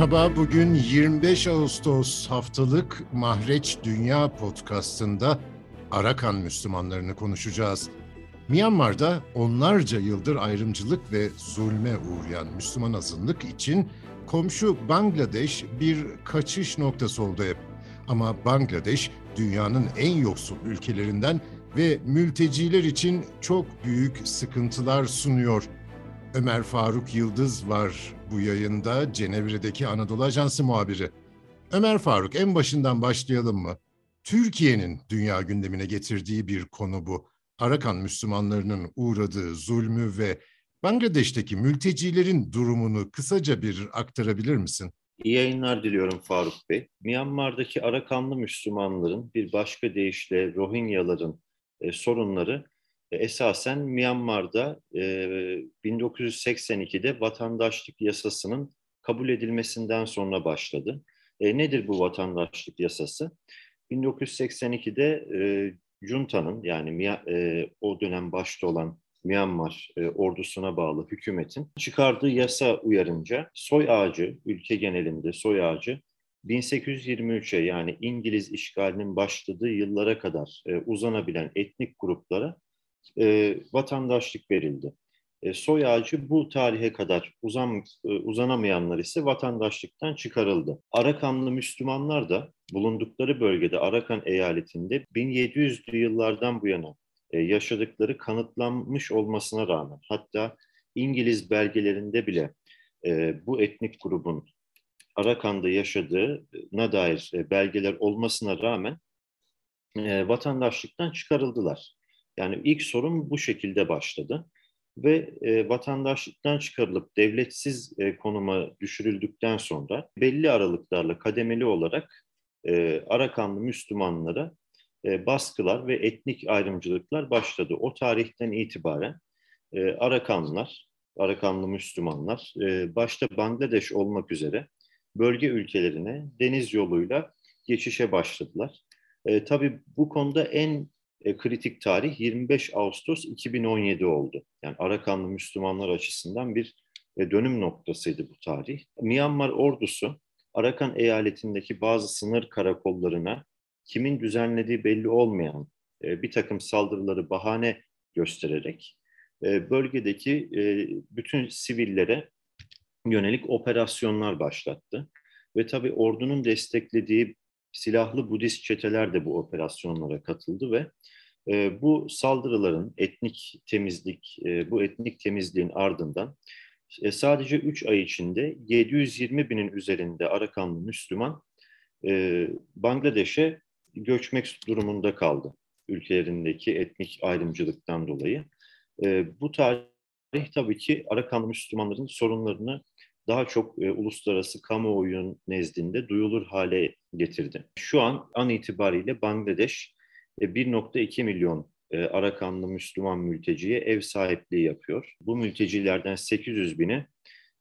Merhaba, bugün 25 Ağustos haftalık Mahreç Dünya podcastında Arakan Müslümanlarını konuşacağız. Myanmar'da onlarca yıldır ayrımcılık ve zulme uğrayan Müslüman azınlık için komşu Bangladeş bir kaçış noktası oldu hep. Ama Bangladeş dünyanın en yoksul ülkelerinden ve mülteciler için çok büyük sıkıntılar sunuyor. Ömer Faruk Yıldız var bu yayında Cenevre'deki Anadolu Ajansı muhabiri. Ömer Faruk en başından başlayalım mı? Türkiye'nin dünya gündemine getirdiği bir konu bu. Arakan Müslümanlarının uğradığı zulmü ve Bangladeş'teki mültecilerin durumunu kısaca bir aktarabilir misin? İyi yayınlar diliyorum Faruk Bey. Myanmar'daki Arakanlı Müslümanların bir başka deyişle Rohingyaların e, sorunları esasen Myanmar'da e, 1982'de vatandaşlık yasasının kabul edilmesinden sonra başladı. E, nedir bu vatandaşlık yasası? 1982'de e, Junta'nın yani e, o dönem başta olan Myanmar e, ordusuna bağlı hükümetin çıkardığı yasa uyarınca soy ağacı, ülke genelinde soy ağacı 1823'e yani İngiliz işgalinin başladığı yıllara kadar e, uzanabilen etnik gruplara e, vatandaşlık verildi. E, soy ağacı bu tarihe kadar uzan, e, uzanamayanlar ise vatandaşlıktan çıkarıldı. Arakanlı Müslümanlar da bulundukları bölgede Arakan eyaletinde 1700'lü yıllardan bu yana e, yaşadıkları kanıtlanmış olmasına rağmen hatta İngiliz belgelerinde bile e, bu etnik grubun Arakan'da yaşadığına dair e, belgeler olmasına rağmen e, vatandaşlıktan çıkarıldılar. Yani ilk sorun bu şekilde başladı ve e, vatandaşlıktan çıkarılıp devletsiz e, konuma düşürüldükten sonra belli aralıklarla kademeli olarak e, Arakanlı Müslümanlara e, baskılar ve etnik ayrımcılıklar başladı. O tarihten itibaren e, Arakanlılar, Arakanlı Müslümanlar e, başta Bangladeş olmak üzere bölge ülkelerine deniz yoluyla geçişe başladılar. E, tabii bu konuda en e, kritik tarih 25 Ağustos 2017 oldu. Yani Arakanlı Müslümanlar açısından bir e, dönüm noktasıydı bu tarih. Myanmar ordusu Arakan eyaletindeki bazı sınır karakollarına kimin düzenlediği belli olmayan e, bir takım saldırıları bahane göstererek e, bölgedeki e, bütün sivillere yönelik operasyonlar başlattı. Ve tabii ordunun desteklediği silahlı Budist çeteler de bu operasyonlara katıldı ve e, bu saldırıların etnik temizlik, e, bu etnik temizliğin ardından e, sadece 3 ay içinde 720 binin üzerinde Arakanlı Müslüman e, Bangladeş'e göçmek durumunda kaldı ülkelerindeki etnik ayrımcılıktan dolayı. E, bu tarih tabii ki Arakanlı Müslümanların sorunlarını daha çok e, uluslararası kamuoyunun nezdinde duyulur hale getirdi. Şu an an itibariyle Bangladeş e, 1.2 milyon e, Arakanlı Müslüman mülteciye ev sahipliği yapıyor. Bu mültecilerden 800 bini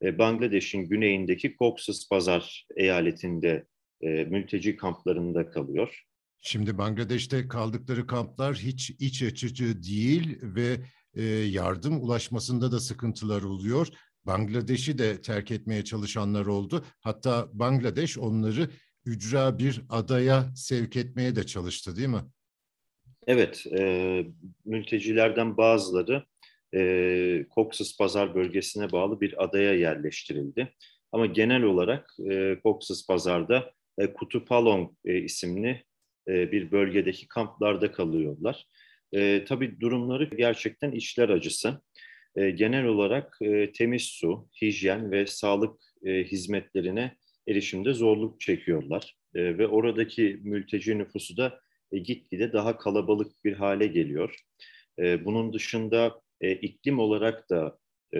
e, Bangladeş'in güneyindeki Cox's Bazar eyaletinde e, mülteci kamplarında kalıyor. Şimdi Bangladeş'te kaldıkları kamplar hiç iç açıcı değil ve e, yardım ulaşmasında da sıkıntılar oluyor. Bangladeş'i de terk etmeye çalışanlar oldu. Hatta Bangladeş onları ücra bir adaya sevk etmeye de çalıştı değil mi? Evet, e, mültecilerden bazıları e, Cox's Pazar bölgesine bağlı bir adaya yerleştirildi. Ama genel olarak e, Cox's Pazar'da e, Kutupalong e, isimli e, bir bölgedeki kamplarda kalıyorlar. E, tabii durumları gerçekten içler acısı. E, genel olarak e, temiz su, hijyen ve sağlık e, hizmetlerine erişimde zorluk çekiyorlar. E, ve oradaki mülteci nüfusu da e, gitgide daha kalabalık bir hale geliyor. E, bunun dışında e, iklim olarak da e,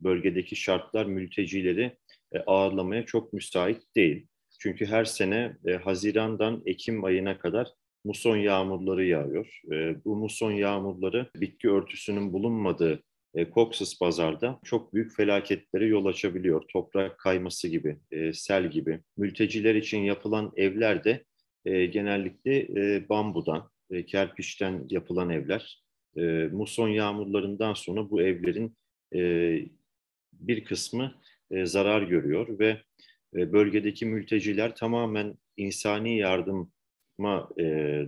bölgedeki şartlar mültecileri e, ağırlamaya çok müsait değil. Çünkü her sene e, Haziran'dan Ekim ayına kadar muson yağmurları yağıyor. E, bu muson yağmurları bitki örtüsünün bulunmadığı e, Cox's Pazar'da çok büyük felaketlere yol açabiliyor. Toprak kayması gibi, e, sel gibi. Mülteciler için yapılan evler de e, genellikle e, bambudan, e, kerpiçten yapılan evler. E, muson yağmurlarından sonra bu evlerin e, bir kısmı e, zarar görüyor ve e, bölgedeki mülteciler tamamen insani yardıma e,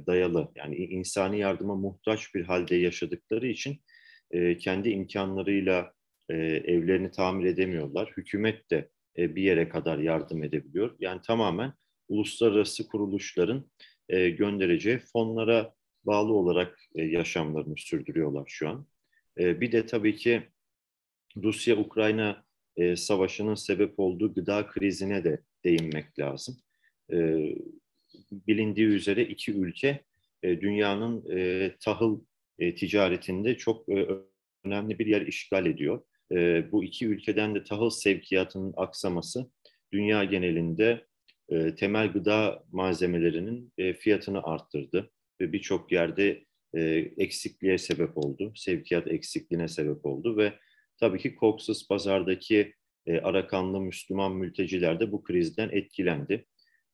dayalı yani insani yardıma muhtaç bir halde yaşadıkları için e, kendi imkanlarıyla e, evlerini tamir edemiyorlar. Hükümet de e, bir yere kadar yardım edebiliyor. Yani tamamen uluslararası kuruluşların e, göndereceği fonlara bağlı olarak e, yaşamlarını sürdürüyorlar şu an. E, bir de tabii ki Rusya-Ukrayna e, savaşının sebep olduğu gıda krizine de değinmek lazım. E, bilindiği üzere iki ülke e, dünyanın e, tahıl e, ticaretinde çok e, önemli bir yer işgal ediyor. E, bu iki ülkeden de tahıl sevkiyatının aksaması dünya genelinde e, temel gıda malzemelerinin e, fiyatını arttırdı ve birçok yerde e, eksikliğe sebep oldu, sevkiyat eksikliğine sebep oldu ve tabii ki Cox's pazardaki e, Arakanlı Müslüman mülteciler de bu krizden etkilendi.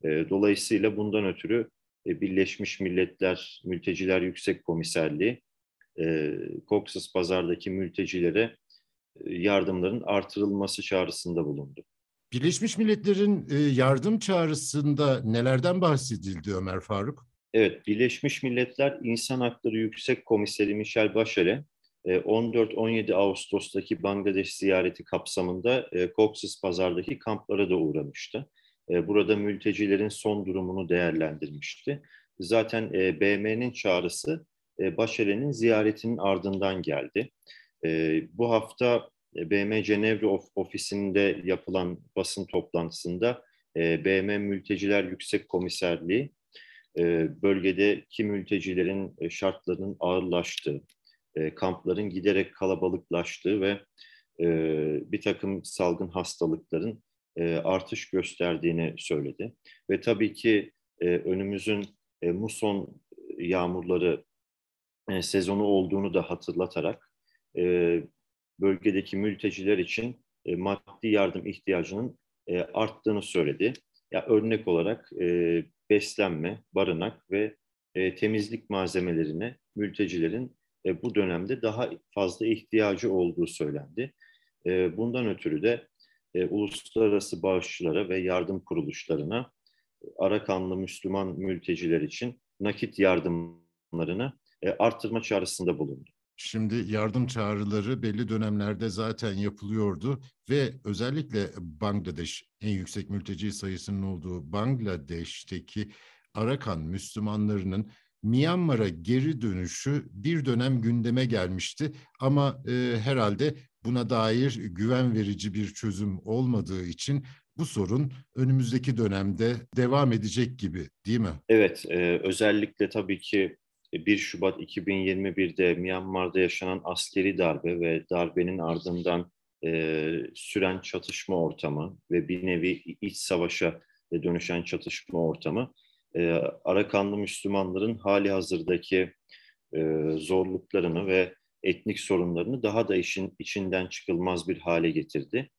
E, dolayısıyla bundan ötürü e, Birleşmiş Milletler Mülteciler Yüksek Komiserliği e, Cox's pazardaki mültecilere e, yardımların artırılması çağrısında bulundu. Birleşmiş Milletler'in e, yardım çağrısında nelerden bahsedildi Ömer Faruk? Evet, Birleşmiş Milletler İnsan Hakları Yüksek Komiseri Michel Bachelet 14-17 e, Ağustos'taki Bangladeş ziyareti kapsamında Cox's Pazar'daki kamplara da uğramıştı. Burada mültecilerin son durumunu değerlendirmişti. Zaten BM'nin çağrısı Bachelet'in ziyaretinin ardından geldi. Bu hafta BM Cenevre ofisinde yapılan basın toplantısında BM Mülteciler Yüksek Komiserliği bölgedeki mültecilerin şartlarının ağırlaştığı, kampların giderek kalabalıklaştığı ve bir takım salgın hastalıkların artış gösterdiğini söyledi. Ve tabii ki önümüzün muson yağmurları sezonu olduğunu da hatırlatarak bölgedeki mülteciler için e, maddi yardım ihtiyacının e, arttığını söyledi. Ya örnek olarak e, beslenme, barınak ve e, temizlik malzemelerine mültecilerin e, bu dönemde daha fazla ihtiyacı olduğu söylendi. E, bundan ötürü de e, uluslararası bağışçılara ve yardım kuruluşlarına Arakanlı Müslüman mülteciler için nakit yardımlarını e, arttırma çağrısında bulundu. Şimdi yardım çağrıları belli dönemlerde zaten yapılıyordu ve özellikle Bangladeş en yüksek mülteci sayısının olduğu Bangladeş'teki Arakan Müslümanlarının Myanmar'a geri dönüşü bir dönem gündeme gelmişti ama e, herhalde buna dair güven verici bir çözüm olmadığı için bu sorun önümüzdeki dönemde devam edecek gibi değil mi? Evet, e, özellikle tabii ki 1 Şubat 2021'de Myanmar'da yaşanan askeri darbe ve darbenin ardından e, süren çatışma ortamı ve bir nevi iç savaşa dönüşen çatışma ortamı e, Arakanlı Müslümanların hali hazırdaki e, zorluklarını ve etnik sorunlarını daha da işin içinden çıkılmaz bir hale getirdi.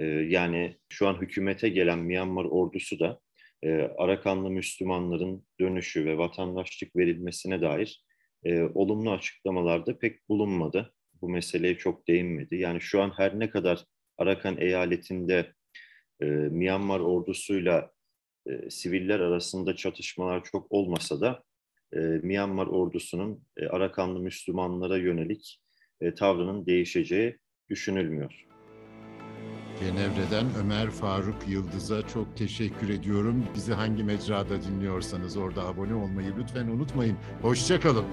E, yani şu an hükümete gelen Myanmar ordusu da e, Arakanlı Müslümanların dönüşü ve vatandaşlık verilmesine dair e, olumlu açıklamalarda pek bulunmadı. Bu meseleye çok değinmedi. Yani şu an her ne kadar Arakan eyaletinde e, Myanmar ordusuyla e, siviller arasında çatışmalar çok olmasa da e, Myanmar ordusunun e, Arakanlı Müslümanlara yönelik e, tavrının değişeceği düşünülmüyor. Cenevre'den Ömer Faruk Yıldız'a çok teşekkür ediyorum. Bizi hangi mecrada dinliyorsanız orada abone olmayı lütfen unutmayın. Hoşçakalın.